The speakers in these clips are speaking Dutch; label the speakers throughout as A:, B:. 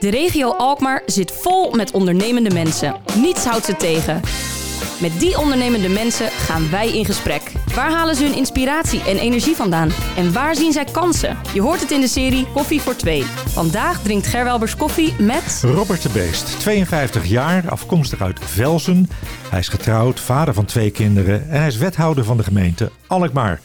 A: De regio Alkmaar zit vol met ondernemende mensen. Niets houdt ze tegen. Met die ondernemende mensen gaan wij in gesprek. Waar halen ze hun inspiratie en energie vandaan? En waar zien zij kansen? Je hoort het in de serie Koffie voor Twee. Vandaag drinkt Gerwelbers koffie met...
B: Robert de Beest, 52 jaar, afkomstig uit Velzen. Hij is getrouwd, vader van twee kinderen en hij is wethouder van de gemeente Alkmaar.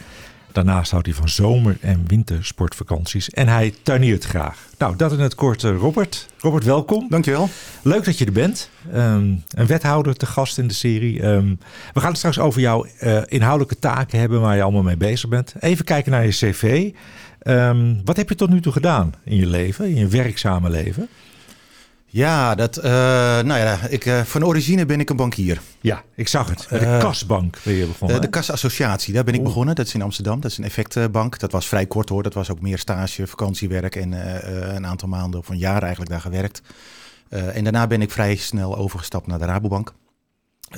B: Daarnaast houdt hij van zomer- en wintersportvakanties en hij tuiniert graag. Nou, dat in het kort, eh, Robert. Robert, welkom.
C: Dankjewel.
B: Leuk dat je er bent. Um, een wethouder te gast in de serie. Um, we gaan het straks over jouw uh, inhoudelijke taken hebben waar je allemaal mee bezig bent. Even kijken naar je cv. Um, wat heb je tot nu toe gedaan in je leven, in je werkzame leven?
C: Ja, dat, uh, nou ja, ik, uh, van origine ben ik een bankier.
B: Ja, ik zag het. Bij de uh, Kasbank ben je begonnen.
C: de Kasassociatie, daar ben ik begonnen. Dat is in Amsterdam. Dat is een effectbank. Dat was vrij kort hoor. Dat was ook meer stage, vakantiewerk en een aantal maanden of een jaar eigenlijk daar gewerkt. en daarna ben ik vrij snel overgestapt naar de Rabobank.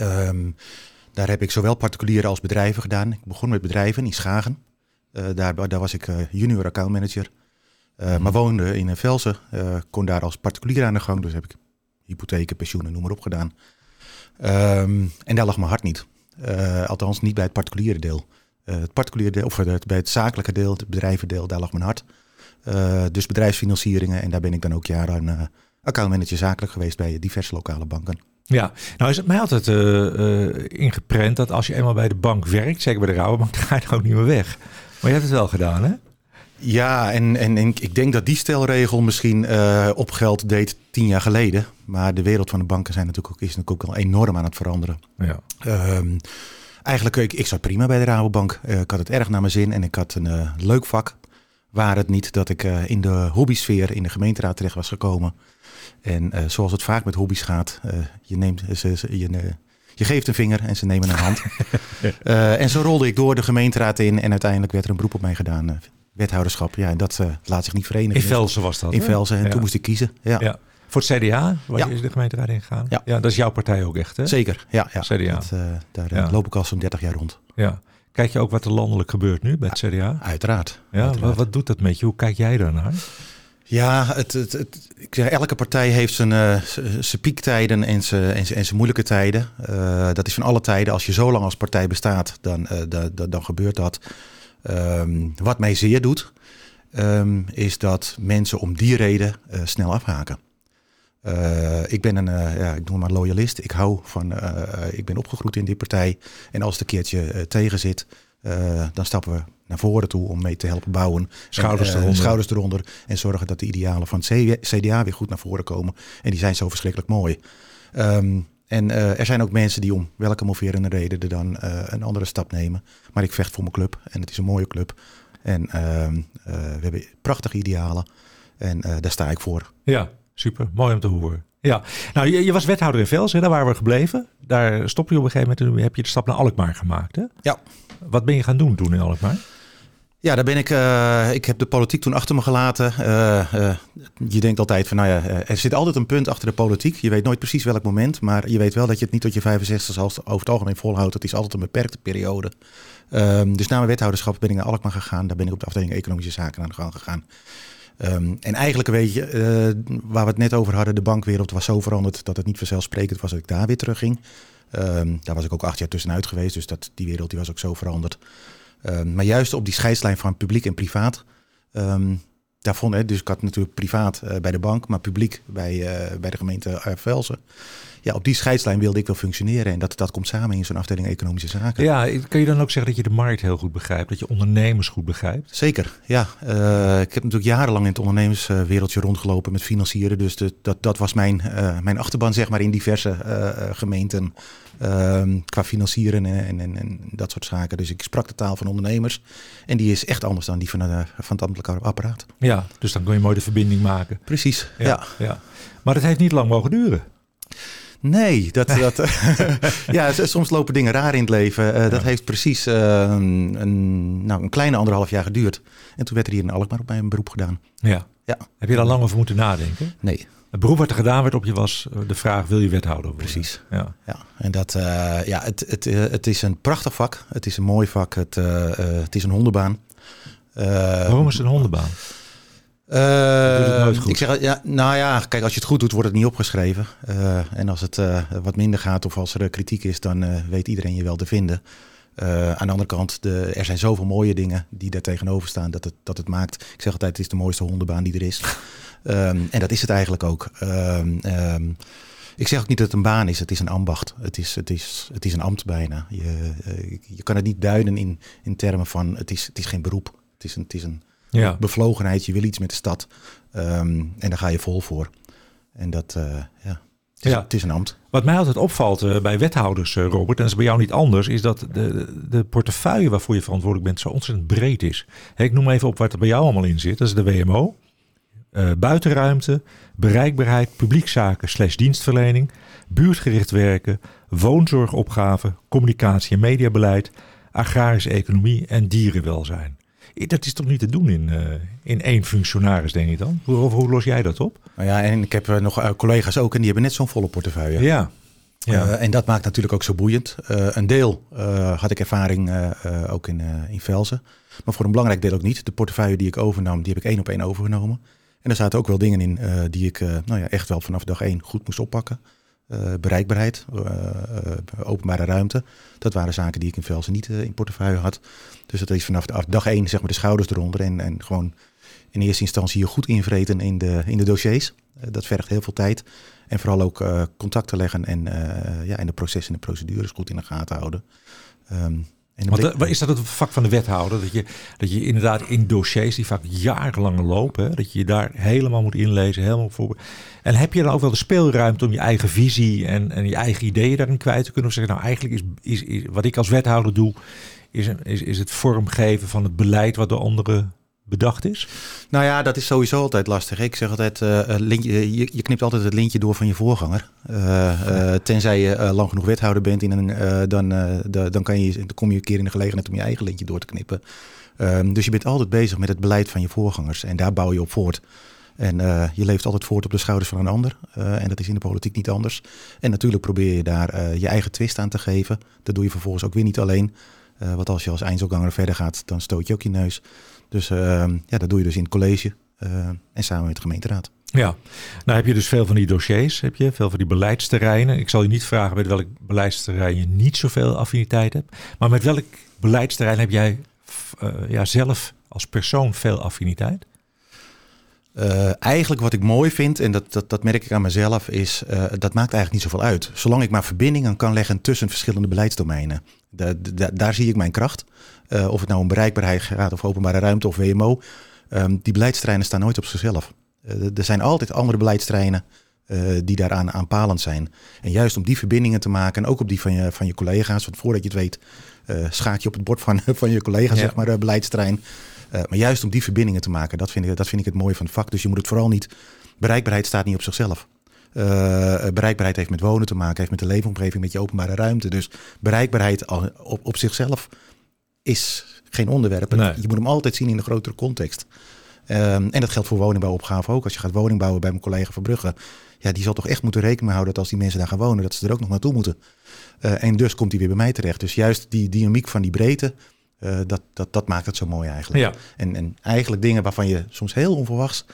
C: Um, daar heb ik zowel particulieren als bedrijven gedaan. Ik begon met bedrijven in Schagen. daar, daar was ik junior accountmanager. Uh, maar woonde in Velsen, uh, kon daar als particulier aan de gang. Dus heb ik hypotheken, pensioenen, noem maar op gedaan. Um, en daar lag mijn hart niet. Althans, niet bij het particuliere deel. het particuliere deel, of bij het zakelijke deel, het bedrijvendeel, daar lag mijn hart. dus bedrijfsfinancieringen. En daar ben ik dan ook jaren accountmanager zakelijk geweest bij diverse lokale banken.
B: Ja, nou is het mij altijd ingeprent dat als je eenmaal bij de bank werkt, zeker bij de Rabobank, dan ga je er ook niet meer weg. Maar je hebt het wel gedaan, hè?
C: Ja, en, en, en, ik denk dat die stelregel misschien uh, op geld deed tien jaar geleden. Maar de wereld van de banken zijn natuurlijk ook, is natuurlijk ook al enorm aan het veranderen.
B: Ja.
C: Um, eigenlijk, ik, ik zat prima bij de Rabobank. Uh, ik had het erg naar mijn zin en ik had een uh, leuk vak. Waar het niet dat ik in de hobbysfeer in de gemeenteraad terecht was gekomen. En zoals het vaak met hobby's gaat, je, neemt, ze, ze, je, je geeft een vinger en ze nemen een hand. en zo rolde ik door de gemeenteraad in en uiteindelijk werd er een beroep op mij gedaan wethouderschap. Ja, en dat uh, laat zich niet verenigen.
B: In Velsen was dat?
C: In Velsen. En ja. toen moest ik kiezen. Ja. ja.
B: Voor het CDA, waar ja. is de gemeenteraad in gegaan?
C: Ja.
B: ja, dat is jouw partij ook echt, hè?
C: Zeker, ja. ja.
B: CDA.
C: Dat, uh, daar ja. loop ik al zo'n 30 jaar rond.
B: Ja. Kijk je ook wat er landelijk gebeurt nu bij het CDA?
C: Uiteraard.
B: Ja,
C: uiteraard.
B: Wat, wat, doet dat met je? Hoe kijk jij daarnaar?
C: Ja, het, het, het, ik zeg, elke partij heeft zijn, uh, zijn piektijden en zijn, en, zijn, en zijn moeilijke tijden. Uh, dat is van alle tijden. Als je zo lang als partij bestaat, dan, da, da, dan gebeurt dat. Um, wat mij zeer doet, um, is dat mensen om die reden uh, snel afhaken. Uh, ik ben een, uh, ja, ik noem maar loyalist. Ik hou van, ik ben opgegroeid in die partij. En als het een keertje tegen zit, dan stappen we naar voren toe om mee te helpen bouwen.
B: Schouders,
C: en,
B: eronder.
C: schouders eronder. En zorgen dat de idealen van het CDA weer goed naar voren komen. En die zijn zo verschrikkelijk mooi. Um, en uh, er zijn ook mensen die om welke moverende reden er dan uh, een andere stap nemen. Maar ik vecht voor mijn club en het is een mooie club. En uh, we hebben prachtige idealen en daar sta ik voor.
B: Ja, super. Mooi om te horen. Ja, nou je, je was wethouder in Vels, hè? daar waren we gebleven. Daar stop je op een gegeven moment en heb je de stap naar Alkmaar gemaakt. Hè?
C: Ja.
B: Wat ben je gaan doen toen in Alkmaar?
C: Ja, daar ben ik. Uh, ik heb de politiek toen achter me gelaten. Uh, uh, je denkt altijd van, nou ja, er zit altijd een punt achter de politiek. Je weet nooit precies welk moment, maar je weet wel dat je het niet tot je 65 als over het algemeen volhoudt. Het is altijd een beperkte periode. Um, dus na mijn wethouderschap ben ik naar Alkmaar gegaan. Daar ben ik op de afdeling Economische Zaken aan de gang gegaan. Um, en eigenlijk weet je, waar we het net over hadden, de bankwereld was zo veranderd dat het niet vanzelfsprekend was dat ik daar weer terugging. Um, daar was ik ook acht jaar tussenuit geweest, dus dat, die wereld die was ook zo veranderd. Um, maar juist op die scheidslijn van publiek en privaat. Um, daar vond ik, dus ik had natuurlijk privaat uh, bij de bank, maar publiek bij, uh, bij de gemeente Velsen. Ja, op die scheidslijn wilde ik wel functioneren. En dat, dat komt samen in zo'n afdeling economische zaken.
B: Ja, kan je dan ook zeggen dat je de markt heel goed begrijpt? Dat je ondernemers goed begrijpt?
C: Zeker, ja. Uh, ik heb natuurlijk jarenlang in het ondernemerswereldje rondgelopen met financieren. Dus de, dat, dat was mijn, mijn achterban, zeg maar, in diverse gemeenten. Um, qua financieren en, en, en, dat soort zaken. Dus ik sprak de taal van ondernemers. En die is echt anders dan die van, uh, van het ambtelijke apparaat.
B: Ja, dus dan kun je mooi de verbinding maken.
C: Precies, ja. ja.
B: ja. Maar het heeft niet lang mogen duren.
C: Nee, dat, dat, ja, soms lopen dingen raar in het leven. Uh, dat heeft precies uh, een, nou, een kleine anderhalf jaar geduurd. En toen werd er hier in Alkmaar op mij een beroep gedaan.
B: Ja.
C: ja.
B: Heb je daar lang over moeten nadenken?
C: Nee.
B: Het beroep wat er gedaan werd op je was de vraag, wil je wethouder worden?
C: Precies.
B: Ja.
C: ja. En dat, uh, ja, het, het, het is een prachtig vak. Het is een mooi vak. Het, het is een hondenbaan.
B: Waarom is het een hondenbaan?
C: Uh. Ik zeg, ja, nou ja, kijk, als je het goed doet, wordt het niet opgeschreven. Uh, en als het uh, wat minder gaat of als er kritiek is, dan weet iedereen je wel te vinden. aan de andere kant, de, er zijn zoveel mooie dingen die daar tegenover staan dat het, dat het maakt. Ik zeg altijd, het is de mooiste hondenbaan die er is. Um, en dat is het eigenlijk ook. Um, um, ik zeg ook niet dat het een baan is, het is een ambacht. Het is, het is, het is een ambt bijna. Je, je kan het niet duiden in, in termen van het is, het is geen beroep. Het is een, het is een ja. bevlogenheid, je wil iets met de stad. En daar ga je vol voor. En dat, uh, ja, het is,
B: ja.
C: het is een ambt.
B: Wat mij altijd opvalt uh, bij wethouders, uh, Robert, en dat is bij jou niet anders, is dat de, de portefeuille waarvoor je verantwoordelijk bent zo ontzettend breed is. Ik noem even op wat er bij jou allemaal in zit. Dat is de WMO, buitenruimte, bereikbaarheid, publiekzaken slash dienstverlening, buurtgericht werken, woonzorgopgaven, communicatie en mediabeleid, agrarische economie en dierenwelzijn. Dat is toch niet te doen in, uh, in één functionaris, denk ik dan? Hoe, hoe los jij dat op?
C: Nou ja, en ik heb uh, nog collega's ook en die hebben net zo'n volle portefeuille.
B: Ja. ja.
C: en dat maakt natuurlijk ook zo boeiend. een deel had ik ervaring ook in, in Velzen. Maar voor een belangrijk deel ook niet. De portefeuille die ik overnam, die heb ik één op één overgenomen. En er zaten ook wel dingen in die ik nou ja, echt wel vanaf dag één goed moest oppakken. Uh, bereikbaarheid, openbare ruimte. Dat waren zaken die ik in Velsen niet in portefeuille had. Dus dat is vanaf dag één zeg maar de schouders eronder en, en gewoon in eerste instantie je goed invreten in de, in de dossiers. dat vergt heel veel tijd. En vooral ook contacten leggen en, ja, en de processen en de procedures goed in de gaten houden. Um,
B: Want is dat het vak van de wethouder? Dat je, dat je inderdaad in dossiers die vaak jarenlang lopen, dat je je daar helemaal moet inlezen, helemaal voor. En heb je dan ook wel de speelruimte om je eigen visie en, en je eigen ideeën daarin kwijt te kunnen? Of zeggen, nou eigenlijk is, is, is wat ik als wethouder doe, is, is, is het vormgeven van het beleid wat door anderen bedacht is?
C: Nou ja, dat is sowieso altijd lastig. Ik zeg altijd, uh, lintje, je, je, knipt altijd het lintje door van je voorganger. Tenzij je lang genoeg wethouder bent, in een, dan, dan, kan je, dan kom je een keer in de gelegenheid om je eigen lintje door te knippen. Ehm, dus je bent altijd bezig met het beleid van je voorgangers en daar bouw je op voort. En je leeft altijd voort op de schouders van een ander. en dat is in de politiek niet anders. En natuurlijk probeer je daar je eigen twist aan te geven. Dat doe je vervolgens ook weer niet alleen. want als je als eindselganger verder gaat, dan stoot je ook je neus. Dus uh, ja, dat doe je dus in het college uh, en samen met de gemeenteraad.
B: Ja, nou heb je dus veel van die dossiers, heb je veel van die beleidsterreinen. Ik zal je niet vragen met welk beleidsterrein je niet zoveel affiniteit hebt. Maar met welk beleidsterrein heb jij uh, ja, zelf als persoon veel affiniteit?
C: Uh, eigenlijk wat ik mooi vind, en dat, dat, dat merk ik aan mezelf, is uh, dat maakt eigenlijk niet zoveel uit. Zolang ik maar verbindingen kan leggen tussen verschillende beleidsdomeinen. Daar zie ik mijn kracht. Uh, of het nou om bereikbaarheid gaat of openbare ruimte of WMO. Um, ehm, die beleidsterreinen staan nooit op zichzelf. er zijn altijd andere beleidsterreinen die daaraan aanpalend zijn. En juist om die verbindingen te maken, en ook op die van je, van je collega's. Want voordat je het weet, schaak je op het bord van, van je collega, ja. zeg maar, beleidsterrein. Uh, maar juist om die verbindingen te maken, dat vind, ik, dat vind ik het mooie van het vak. Dus je moet het vooral niet. Bereikbaarheid staat niet op zichzelf. Uh, bereikbaarheid heeft met wonen te maken, heeft met de leefomgeving, met je openbare ruimte. Dus bereikbaarheid op, op zichzelf is geen onderwerp. Nee. Je moet hem altijd zien in de grotere context. Um, en dat geldt voor woningbouwopgave ook. Als je gaat woning bouwen bij mijn collega Verbrugge, ja, die zal toch echt moeten rekening houden dat als die mensen daar gaan wonen, dat ze er ook nog naartoe moeten. Uh, en dus komt hij weer bij mij terecht. Dus juist die dynamiek van die breedte, uh, dat, dat, dat maakt het zo mooi eigenlijk.
B: Ja.
C: En, en eigenlijk dingen waarvan je soms heel onverwachts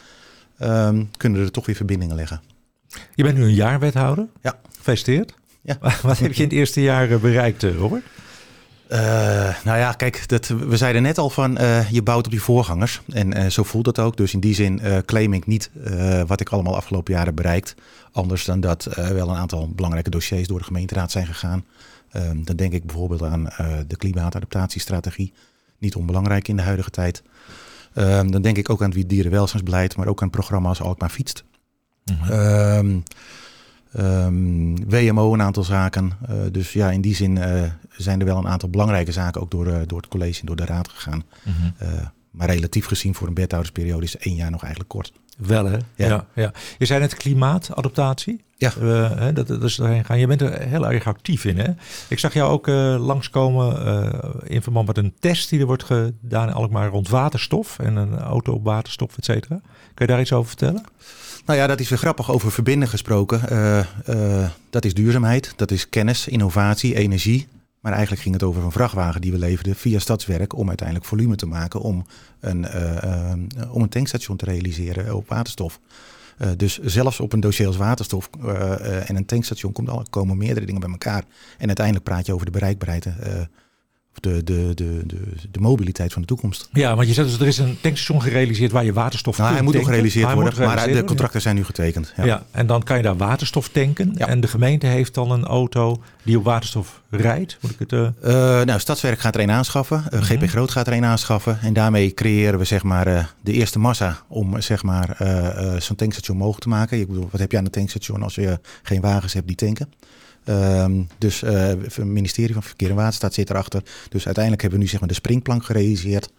C: um, kunnen er toch weer verbindingen leggen.
B: Je bent nu een jaar wethouder.
C: Ja.
B: Gefeliciteerd.
C: Ja.
B: Wat heb je in het eerste jaar eh, bereikt, eh, Robert?
C: Uh, nou ja, kijk, dat, we zeiden net al van uh, je bouwt op je voorgangers. En uh, zo voelt dat ook. Dus in die zin claim ik niet wat ik allemaal afgelopen jaren bereikt. Anders dan dat wel een aantal belangrijke dossiers door de gemeenteraad zijn gegaan. Um, dan denk ik bijvoorbeeld aan uh, de klimaatadaptatiestrategie. Niet onbelangrijk in de huidige tijd. Um, dan denk ik ook aan het dierenwelzijnsbeleid, maar ook aan programma's Alkmaar fietst. Mm -hmm. um, WMO een aantal zaken. Uh, dus ja, in die zin uh, zijn er wel een aantal belangrijke zaken ook door, door het college en door de raad gegaan. Mm -hmm. maar relatief gezien voor een wethoudersperiode is één jaar nog eigenlijk kort.
B: Wel hè? Ja. ja, ja. Je zei net klimaatadaptatie.
C: Ja.
B: Uh, dat, dat is erheen gaan. Je bent er heel erg actief in hè? Ik zag jou ook uh, langskomen uh, in verband met een test die er wordt gedaan in Alkmaar rond waterstof. En een auto op waterstof, et cetera. Kun je daar iets over vertellen?
C: Nou ja, dat is weer grappig over verbinden gesproken. dat is duurzaamheid, dat is kennis, innovatie, energie. Maar eigenlijk ging het over een vrachtwagen die we leverden via Stadswerk om uiteindelijk volume te maken om een, om een tankstation te realiseren op waterstof. dus zelfs op een dossier als waterstof en een tankstation komt al, komen meerdere dingen bij elkaar. En uiteindelijk praat je over de bereikbaarheid de, de, de, de, de mobiliteit van de toekomst.
B: Ja, want je zegt dus er is een tankstation gerealiseerd waar je waterstof
C: nou, Hij moet nog gerealiseerd worden, maar de contracten zijn nu getekend.
B: Ja. ja. en dan kan je daar waterstof tanken. En de gemeente heeft dan een auto die op waterstof rijdt. Moet ik het, uh...
C: nou, Stadswerk gaat er een aanschaffen. Uh, GP Groot gaat er een aanschaffen. En daarmee creëren we zeg maar, de eerste massa om zeg maar, zo'n tankstation mogelijk te maken. Ik bedoel, wat heb je aan een tankstation als je geen wagens hebt die tanken? Um, dus uh, het ministerie van Verkeer en Waterstaat zit erachter. Dus uiteindelijk hebben we nu zeg maar, de springplank gerealiseerd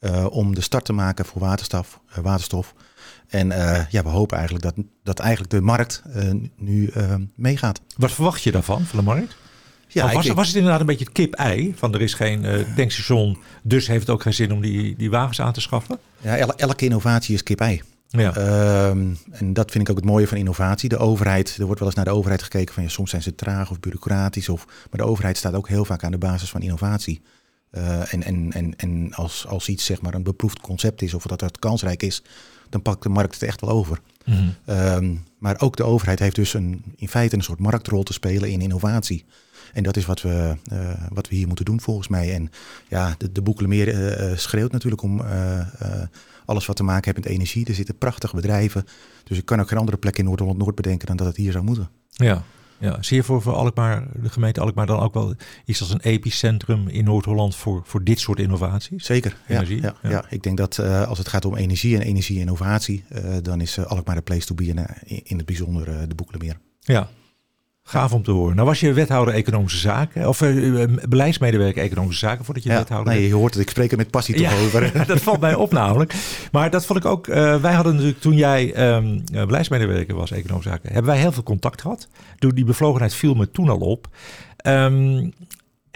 C: uh, om de start te maken voor waterstof. Uh, waterstof. En ja, we hopen eigenlijk dat, dat eigenlijk de markt nu meegaat.
B: Wat verwacht je daarvan, van de markt? Ja, was, was, het inderdaad een beetje het kip-ei? Van er is geen tankstation, dus heeft het ook geen zin om die, die wagens aan te schaffen?
C: Ja, elke innovatie is kip-ei. Ja. Ehm, en dat vind ik ook het mooie van innovatie. De overheid, er wordt wel eens naar de overheid gekeken van ja, soms zijn ze traag of bureaucratisch. Of, maar de overheid staat ook heel vaak aan de basis van innovatie. Uh, en en, en, en als, als iets zeg maar een beproefd concept is of dat het kansrijk is, dan pakt de markt het echt wel over. Mm -hmm. maar ook de overheid heeft dus een, in feite een soort marktrol te spelen in innovatie. En dat is wat we, uh, wat we hier moeten doen volgens mij. En ja, de, de Boekelemeer uh, schreeuwt natuurlijk om alles wat te maken heeft met energie. Er zitten prachtige bedrijven. Dus ik kan ook geen andere plek in Noord-Holland-Noord bedenken dan dat het hier zou moeten.
B: Ja, ja, zie je voor, voor Alkmaar, de gemeente Alkmaar dan ook wel iets als een epicentrum in Noord-Holland voor, voor dit soort innovaties?
C: Zeker, ja, ja, ja. Ik denk dat uh, als het gaat om energie en energie-innovatie, uh, dan is uh, Alkmaar de place to be en in het bijzonder de Boekelemeer.
B: Ja, Gaaf om te horen. Nou was je wethouder economische zaken, of uh, beleidsmedewerker economische zaken voordat je wethouder
C: Nee, je hoort het, ik spreek er met passie toch over.
B: dat valt mij op namelijk. Maar dat vond ik ook, uh, wij hadden natuurlijk toen jij um, beleidsmedewerker was economische zaken, hebben wij heel veel contact gehad. Die bevlogenheid viel me toen al op. Um,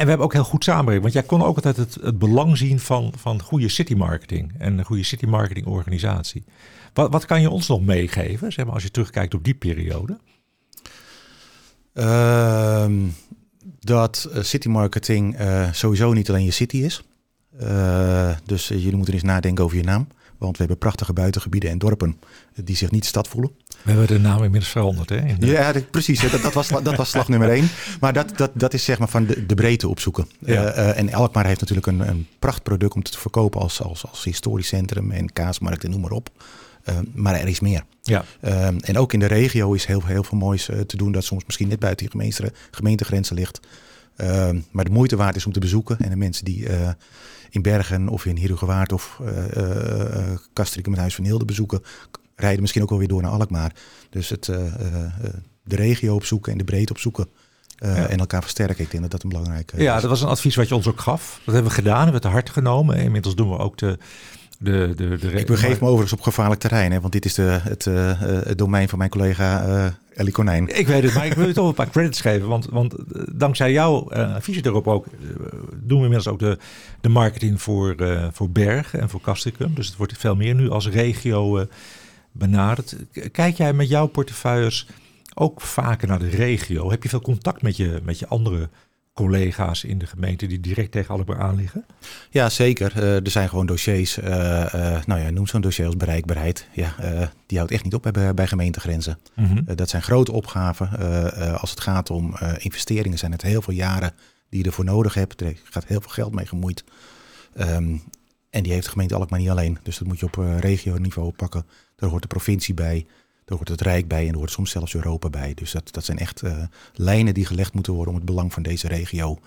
B: en we hebben ook heel goed samengewerkt. Want jij kon ook altijd het, het belang zien van, van goede city marketing en een goede city marketing organisatie. Wat, wat kan je ons nog meegeven, zeg maar, als je terugkijkt op die periode?
C: Ehm, dat uh, city marketing uh, sowieso niet alleen je city is. Uh, dus jullie moeten eens nadenken over je naam. Want we hebben prachtige buitengebieden en dorpen die zich niet stad voelen.
B: We hebben de naam inmiddels veranderd, hè?
C: Ja, precies. Dat, dat, was, dat was slag nummer één. Maar dat, dat, dat is zeg maar van de, de breedte opzoeken. Ja. Uh, en Alkmaar heeft natuurlijk een, een prachtproduct om te verkopen als, als, als historisch centrum en kaasmarkt en noem maar op. Ehm, maar er is meer. Ja. Ehm, en ook in de regio is heel, heel veel moois uh, te doen dat soms misschien net buiten die gemeente, gemeentegrenzen ligt. Ehm, maar de moeite waard is om te bezoeken. En de mensen die uh, in Bergen of in Herugewaard of uh, Kastriken met Huis van Hilde bezoeken, rijden misschien ook wel weer door naar Alkmaar. Dus het, de regio opzoeken en de breedte opzoeken. Uh, En elkaar versterken. Ik denk dat dat een belangrijk
B: is. Ja, dat was een advies wat je ons ook gaf. Dat hebben we gedaan, we hebben het te harte genomen. Inmiddels doen we ook de, de, de, de
C: ik begeef me overigens op gevaarlijk terrein, hè, want dit is de, het, uh, het domein van mijn collega uh, Ellie Konijn.
B: Ik weet het, maar ik wil je toch een paar credits geven, want, want dankzij jouw uh, visie erop ook doen we inmiddels ook de, de marketing voor, voor Bergen en voor Castricum. Dus het wordt veel meer nu als regio benaderd. Kijk jij met jouw portefeuilles ook vaker naar de regio? Heb je veel contact met je, met je andere collega's in de gemeente die direct tegen Alkmaar aanliggen?
C: Ja, zeker. Uh, er zijn gewoon dossiers. Uh, uh, nou ja, noem zo'n dossier als bereikbaarheid. Ja, die houdt echt niet op bij, bij gemeentegrenzen. Mm dat zijn grote opgaven. als het gaat om investeringen, zijn het heel veel jaren die je ervoor nodig hebt. Er gaat heel veel geld mee gemoeid. Um, en die heeft de gemeente Alkmaar niet alleen. Dus dat moet je op regioniveau oppakken. Daar hoort de provincie bij. Er hoort het Rijk bij en er hoort soms zelfs Europa bij. Dus dat, dat zijn echt uh, lijnen die gelegd moeten worden om het belang van deze regio.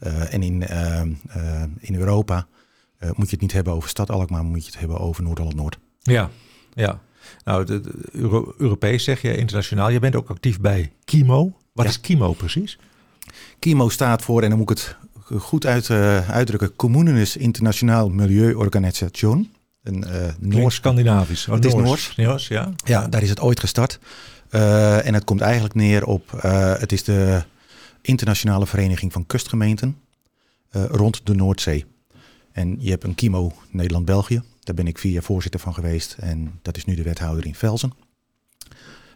C: Uh, en in, uh, in Europa moet je het niet hebben over stad Alkmaar, maar moet je het hebben over Noord-Holland-Noord.
B: Ja, ja. Nou, de, de Euro Europees zeg je, internationaal. Je bent ook actief bij KIMO. Wat is KIMO precies?
C: KIMO staat voor, en dan moet ik het goed uit, uitdrukken, Communes Internationaal Milieuorganisation
B: een uh, Noors-Scandinavisch.
C: Oh, het is Noors.
B: Noors. ja.
C: ja, daar is het ooit gestart. Uh, en het komt eigenlijk neer op, uh, het is de internationale vereniging van kustgemeenten rond de Noordzee. En je hebt een KIMO Nederland-België. Daar ben ik vier jaar voorzitter van geweest. En dat is nu de wethouder in Velzen.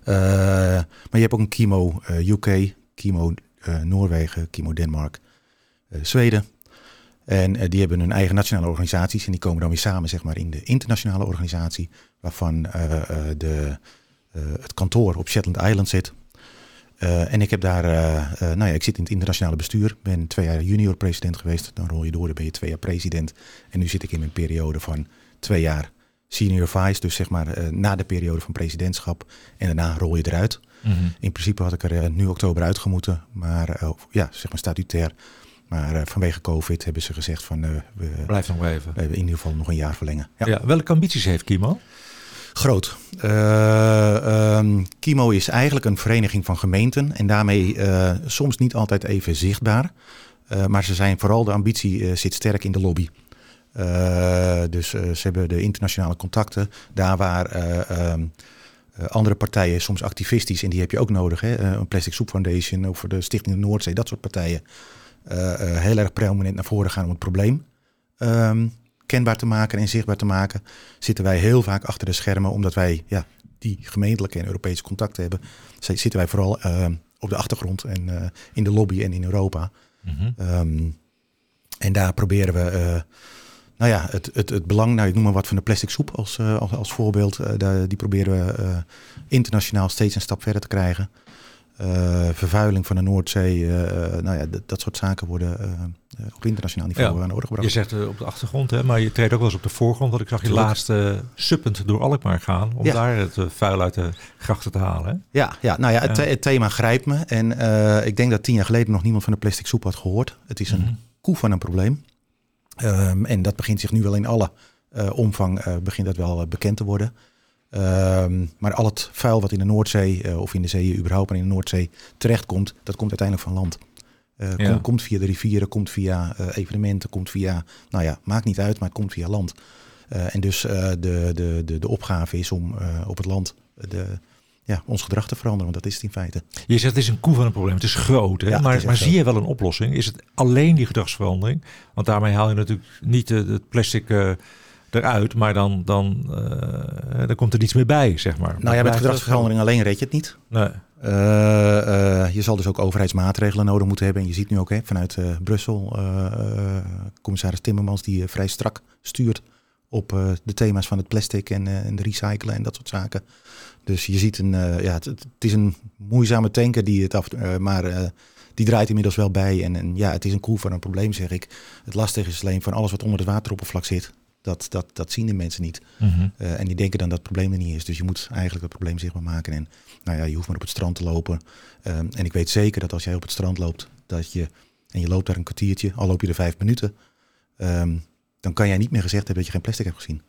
C: maar je hebt ook een KIMO UK, KIMO Noorwegen, KIMO Denemarken. Zweden. En die hebben hun eigen nationale organisaties en die komen dan weer samen zeg maar, in de internationale organisatie, waarvan de, het kantoor op Shetland Island zit. en ik heb daar, nou ja, ik zit in het internationale bestuur, ben twee jaar junior president geweest. Dan rol je door, dan ben je twee jaar president. En nu zit ik in een periode van twee jaar senior vice, dus zeg maar na de periode van presidentschap. En daarna rol je eruit. Mm -hmm. In principe had ik er nu oktober uitgemoeten, maar uh, ja, zeg maar statutair. Maar vanwege COVID hebben ze gezegd van we
B: blijf nog even.
C: We in ieder geval nog een jaar verlengen.
B: Ja. ja welke ambities heeft Kimo?
C: Groot. Um, Kimo is eigenlijk een vereniging van gemeenten en daarmee soms niet altijd even zichtbaar. maar ze zijn vooral de ambitie zit sterk in de lobby. Dus ze hebben de internationale contacten. Daar waar um, andere partijen soms activistisch, en die heb je ook nodig. Hè? een Plastic Soup Foundation of de Stichting de Noordzee, dat soort partijen. Heel erg prominent naar voren gaan om het probleem um, kenbaar te maken en zichtbaar te maken. Zitten wij heel vaak achter de schermen, omdat wij ja, die gemeentelijke en Europese contacten hebben. Zitten wij vooral op de achtergrond en in de lobby en in Europa. Mm -hmm. um, en daar proberen we nou ja, het, het, het belang, nou, ik noem maar wat van de plastic soep als, als, als, voorbeeld. Die proberen we internationaal steeds een stap verder te krijgen. Vervuiling van de Noordzee, nou ja, dat soort zaken worden op internationaal niveau aan de orde gebracht.
B: Je zegt op de achtergrond, hè, maar je treedt ook wel eens op de voorgrond. Want ik zag je laatst suppend door Alkmaar gaan om daar het vuil uit de grachten te halen. Hè?
C: Ja, ja, nou ja, het, het, thema grijpt me. En ik denk dat tien jaar geleden nog niemand van de plastic soep had gehoord. Het is een mm koe van een probleem. Um, en dat begint zich nu wel in alle omvang begint dat wel bekend te worden. Um, maar al het vuil wat in de Noordzee of in de zeeën überhaupt, maar in de Noordzee terechtkomt, dat komt uiteindelijk van land. Ja. Komt, komt via de rivieren, komt via evenementen, komt via, nou ja, maakt niet uit, maar het komt via land. en dus de, de, de, de opgave is om op het land de, ja, ons gedrag te veranderen, want dat is het in feite.
B: Je zegt het is een koe van een probleem, het is groot. Hè? Ja, maar maar zie je wel een oplossing? Is het alleen die gedragsverandering? Want daarmee haal je natuurlijk niet het plastic uh, eruit, maar dan, dan, uh, dan komt er niets meer bij, zeg maar.
C: Nou ja, met gedragsverandering alleen red je het niet. Nee. Uh, je zal dus ook overheidsmaatregelen nodig moeten hebben. En je ziet nu ook hè, vanuit Brussel, commissaris Timmermans, die vrij strak stuurt op de thema's van het plastic en, en de recyclen en dat soort zaken. Dus je ziet een, ja, het, het, is een moeizame tanker die het af, maar die draait inmiddels wel bij. En, en, ja, het is een koe van een probleem, zeg ik. Het lastige is alleen van alles wat onder het wateroppervlak zit. Dat, dat, dat zien de mensen niet. Mm -hmm. en die denken dan dat het probleem er niet is. Dus je moet eigenlijk het probleem zichtbaar maken. En nou ja, je hoeft maar op het strand te lopen. Um, en ik weet zeker dat als jij op het strand loopt, dat je, en je loopt daar een kwartiertje, al loop je er vijf minuten, um, dan kan jij niet meer gezegd hebben dat je geen plastic hebt gezien.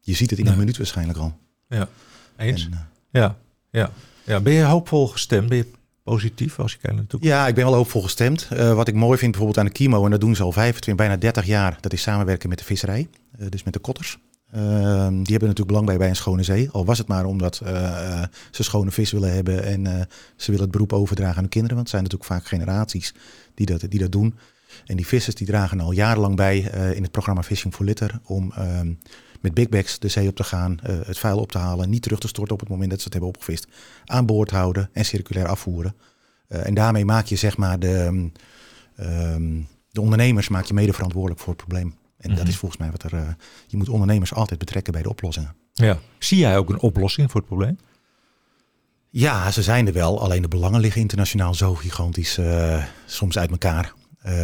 C: Je ziet het in nee. een minuut waarschijnlijk al.
B: Ja. Eens? En, uh, ja, ja, ja. Ben je hoopvol gestemd? Ben je positief als je kijkt naar de toekomst?
C: Ja, ik ben wel hoopvol gestemd. Uh, wat ik mooi vind bijvoorbeeld aan de Kimo, en dat doen ze al 25, bijna 30 jaar, dat is samenwerken met de visserij, uh, dus met de kotters. Uh, die hebben natuurlijk belang bij bij een schone zee. Al was het maar omdat ze schone vis willen hebben en ze willen het beroep overdragen aan hun kinderen. Want het zijn natuurlijk vaak generaties die dat, die dat doen. En die vissers die dragen al jarenlang bij in het programma Fishing for Litter om ehm, met big bags de zee op te gaan, uh, het vuil op te halen, niet terug te storten op het moment dat ze het hebben opgevist, aan boord houden en circulair afvoeren. Uh, en daarmee maak je zeg maar de, um, de ondernemers maak je mede verantwoordelijk voor het probleem. En mm -hmm. dat is volgens mij wat er. Uh, je moet ondernemers altijd betrekken bij de oplossingen.
B: Ja. Zie jij ook een oplossing voor het probleem?
C: Ja, ze zijn er wel. Alleen de belangen liggen internationaal zo gigantisch soms uit elkaar.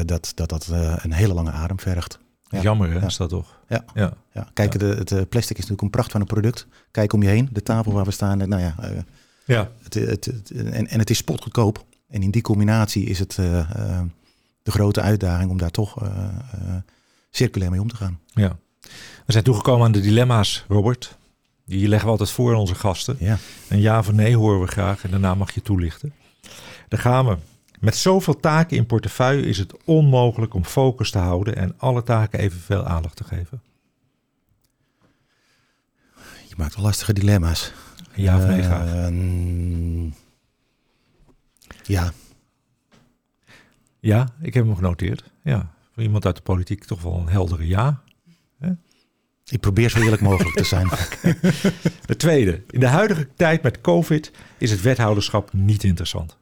C: dat dat, dat een hele lange adem vergt.
B: Ja. Jammer hè, is dat toch?
C: Ja. ja. Kijk, de, het eh, plastic is natuurlijk een pracht van een product. Kijk om je heen, de tafel waar we staan. Nou ja, uh, ja. Het, het, het, en, en het is spotgoedkoop. En in die combinatie is het uh, de grote uitdaging om daar toch circulair mee om te gaan.
B: Ja. We zijn toegekomen aan de dilemma's, Robert. Die leggen we altijd voor aan onze gasten. Ja. Een ja of nee horen we graag en daarna mag je toelichten. Daar gaan we. Met zoveel taken in portefeuille is het onmogelijk om focus te houden en alle taken evenveel aandacht te geven.
C: Je maakt wel lastige dilemma's.
B: Ja of nee, graag? Uh,
C: ja.
B: Ja, ik heb hem genoteerd. Ja, voor iemand uit de politiek toch wel een heldere ja.
C: Ik probeer zo eerlijk mogelijk te zijn.
B: De tweede. In de huidige tijd met COVID is het wethouderschap niet interessant.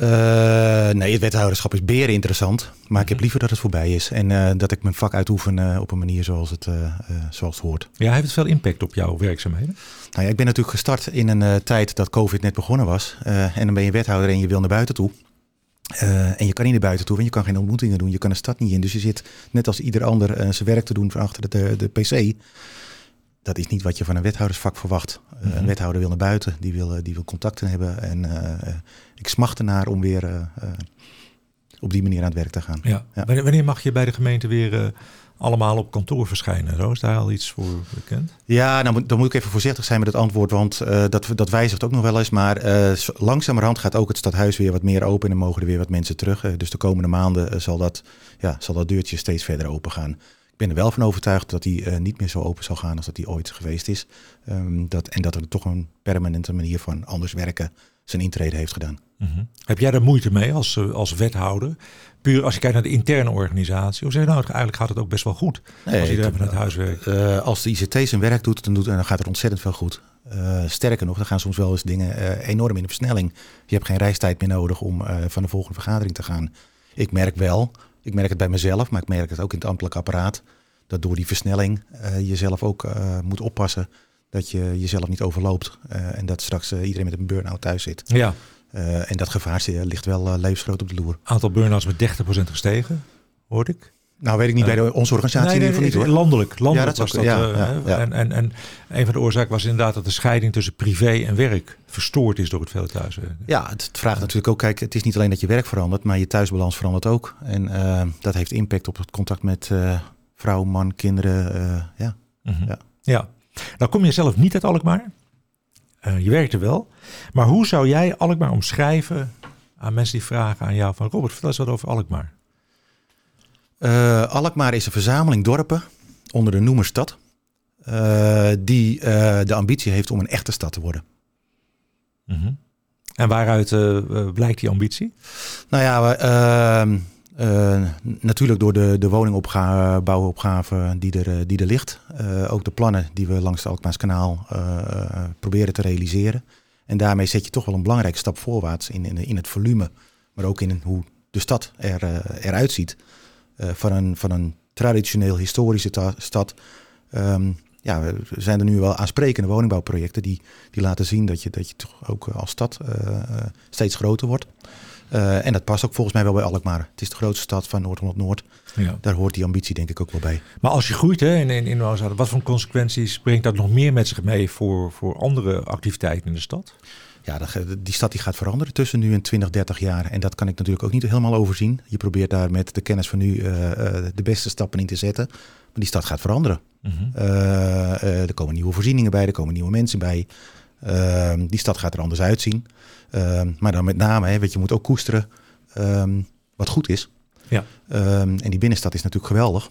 C: Uh, nee, het wethouderschap is beren interessant. Maar ik heb mhm. liever dat het voorbij is. En uh, dat ik mijn vak uitoefen uh, op een manier zoals het, zoals het hoort.
B: Ja, heeft het veel impact op jouw werkzaamheden?
C: Nou ja, ik ben natuurlijk gestart in een tijd dat COVID net begonnen was. en dan ben je wethouder en je wil naar buiten toe. en je kan niet naar buiten toe, want je kan geen ontmoetingen doen. Je kan de stad niet in. Dus je zit net als ieder ander zijn werk te doen van achter de, de pc dat is niet wat je van een wethoudersvak verwacht. Eh, een mhm. wethouder wil naar buiten, die wil, eh, die wil contacten hebben. En uh, ik smacht ernaar om weer op die manier aan het werk te gaan.
B: Ja. Wanneer mag je bij de gemeente weer allemaal op kantoor verschijnen? Zo is daar al iets voor bekend?
C: Ja, nou, dan moet ik even voorzichtig zijn met het antwoord, want dat, dat wijzigt ook nog wel eens. Maar langzamerhand gaat ook het stadhuis weer wat meer open en mogen er weer wat mensen terug. dus de komende maanden zal, dat, ja, zal dat deurtje steeds verder open gaan ben er wel van overtuigd dat hij uh, niet meer zo open zal gaan als dat hij ooit geweest is. Um, dat, en dat er toch een permanente manier van anders werken zijn intrede heeft gedaan.
B: Mm -hmm. Heb jij daar moeite mee als, eh, als wethouder? Puur als je kijkt naar de interne organisatie. Of zeg je nou, eigenlijk gaat het ook best wel goed nee, als iedereen vanuit huis werkt?
C: Uh, als de ICT zijn werk doet, dan, doet, dan gaat het ontzettend veel goed. Uh, sterker nog, dan gaan soms wel eens dingen enorm in de versnelling. Je hebt geen reistijd meer nodig om van de volgende vergadering te gaan. Ik merk wel ik merk het bij mezelf, maar ik merk het ook in het ambtelijk apparaat. Dat door die versnelling uh, je zelf ook uh, moet oppassen dat je jezelf niet overloopt. Uh, en dat straks iedereen met een burn-out thuis zit.
B: Ja.
C: en dat gevaar ligt wel levensgroot op de loer.
B: Aantal burn-outs met 30% gestegen, hoorde ik.
C: Nou, weet ik niet bij de, onze organisatie nee, in ieder geval niet hoor.
B: Landelijk, landelijk ja, dat was dat. Ja, ja, en, en, en een van de oorzaken was inderdaad dat de scheiding tussen privé en werk verstoord is door het veel thuiswerken.
C: Ja, het vraagt natuurlijk ook, kijk, het is niet alleen dat je werk verandert, maar je thuisbalans verandert ook. En uh, dat heeft impact op het contact met uh, vrouw, man, kinderen. Ja.
B: Mm -hmm. ja. ja. Nou kom je zelf niet uit Alkmaar. je werkte wel. Maar hoe zou jij Alkmaar omschrijven aan mensen die vragen aan jou van Robert, vertel eens wat over Alkmaar.
C: Uh, Alkmaar is een verzameling dorpen onder de noemer stad. Uh, die uh, de ambitie heeft om een echte stad te worden.
B: Mm -hmm. En waaruit blijkt die ambitie?
C: Nou ja, ehm, natuurlijk door de, de woningbouwopgave die er, die er ligt. ook de plannen die we langs het Alkmaars kanaal proberen te realiseren. En daarmee zet je toch wel een belangrijke stap voorwaarts in, in, in het volume. Maar ook in hoe de stad er, eruit ziet. Eh, van, een, van een traditioneel historische stad. Um, ja, we zijn er nu wel aansprekende woningbouwprojecten die, die laten zien dat je, dat je toch ook als stad uh, steeds groter wordt. Uh, en dat past ook volgens mij wel bij Alkmaar. Het is de grootste stad van Noord-Holland-Noord. Ja. Daar hoort die ambitie denk ik ook wel bij.
B: Maar als je groeit hè, in, in, in wat voor consequenties brengt dat nog meer met zich mee voor, voor andere activiteiten in de stad?
C: Ja, die stad die gaat veranderen tussen nu en 20, 30 jaar. En dat kan ik natuurlijk ook niet helemaal overzien. Je probeert daar met de kennis van nu uh, de beste stappen in te zetten. Maar die stad gaat veranderen. Mm -hmm. uh, er komen nieuwe voorzieningen bij, er komen nieuwe mensen bij. Ehm, die stad gaat er anders uitzien. Ehm, maar dan met name, hè, weet je, moet ook koesteren ehm, wat goed is.
B: Ja.
C: en die binnenstad is natuurlijk geweldig.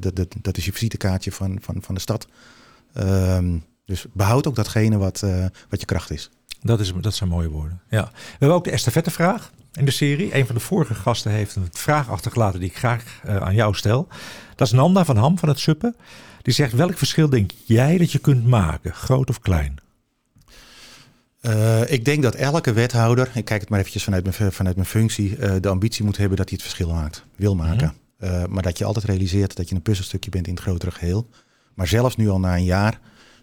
C: dat, dat, dat is je visitekaartje van, van, van de stad. dus behoud ook datgene wat, wat je kracht is.
B: Dat, is, dat zijn mooie woorden. Ja. We hebben ook de estafettevraag in de serie. Een van de vorige gasten heeft een vraag achtergelaten die ik graag uh, aan jou stel. Dat is Nanda van Ham van het Suppen. Die zegt, welk verschil denk jij dat je kunt maken, groot of klein?
C: Uh, ik denk dat elke wethouder, ik kijk het maar eventjes vanuit mijn, vanuit mijn functie, uh, de ambitie moet hebben dat hij het verschil maakt, wil maken. Mm -hmm. maar dat je altijd realiseert dat je een puzzelstukje bent in het grotere geheel. Maar zelfs nu al na een jaar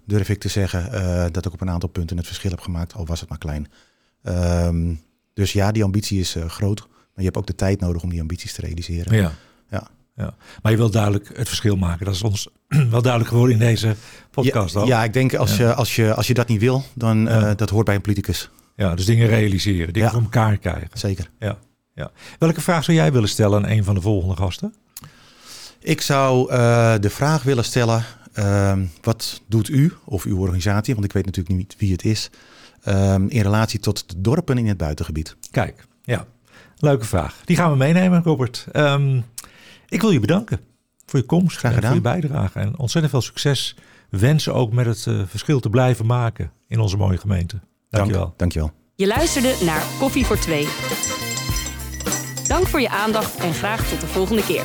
C: durf ik te zeggen uh, dat ik op een aantal punten het verschil heb gemaakt, al was het maar klein. Um, dus ja, die ambitie is uh, groot, maar je hebt ook de tijd nodig om die ambities te realiseren.
B: Ja.
C: Ja.
B: Ja. Maar je wilt duidelijk het verschil maken. Dat is ons wel duidelijk geworden in deze podcast.
C: Ja, ja ik denk als, je, als, je, als je dat niet wil, dan uh, dat hoort bij een politicus.
B: Ja, dus dingen realiseren, dingen voor elkaar krijgen.
C: Zeker.
B: Ja. Ja. Welke vraag zou jij willen stellen aan een van de volgende gasten?
C: Ik zou uh, de vraag willen stellen: Ehm, wat doet u of uw organisatie, want ik weet natuurlijk niet wie het is, ehm, in relatie tot de dorpen in het buitengebied?
B: Kijk, ja, leuke vraag. Die gaan we meenemen, Robert. Um, ik wil je bedanken voor je komst
C: Graag gedaan.
B: voor je bijdrage. En ontzettend veel succes wensen ook met het uh, verschil te blijven maken in onze mooie gemeente. Dankjewel.
C: Dank, dankjewel.
A: Je luisterde naar Koffie voor Twee. Dank voor je aandacht en graag tot de volgende keer.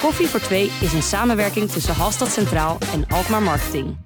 A: Koffie voor Twee is een samenwerking tussen Halstad Centraal en Alkmaar Marketing.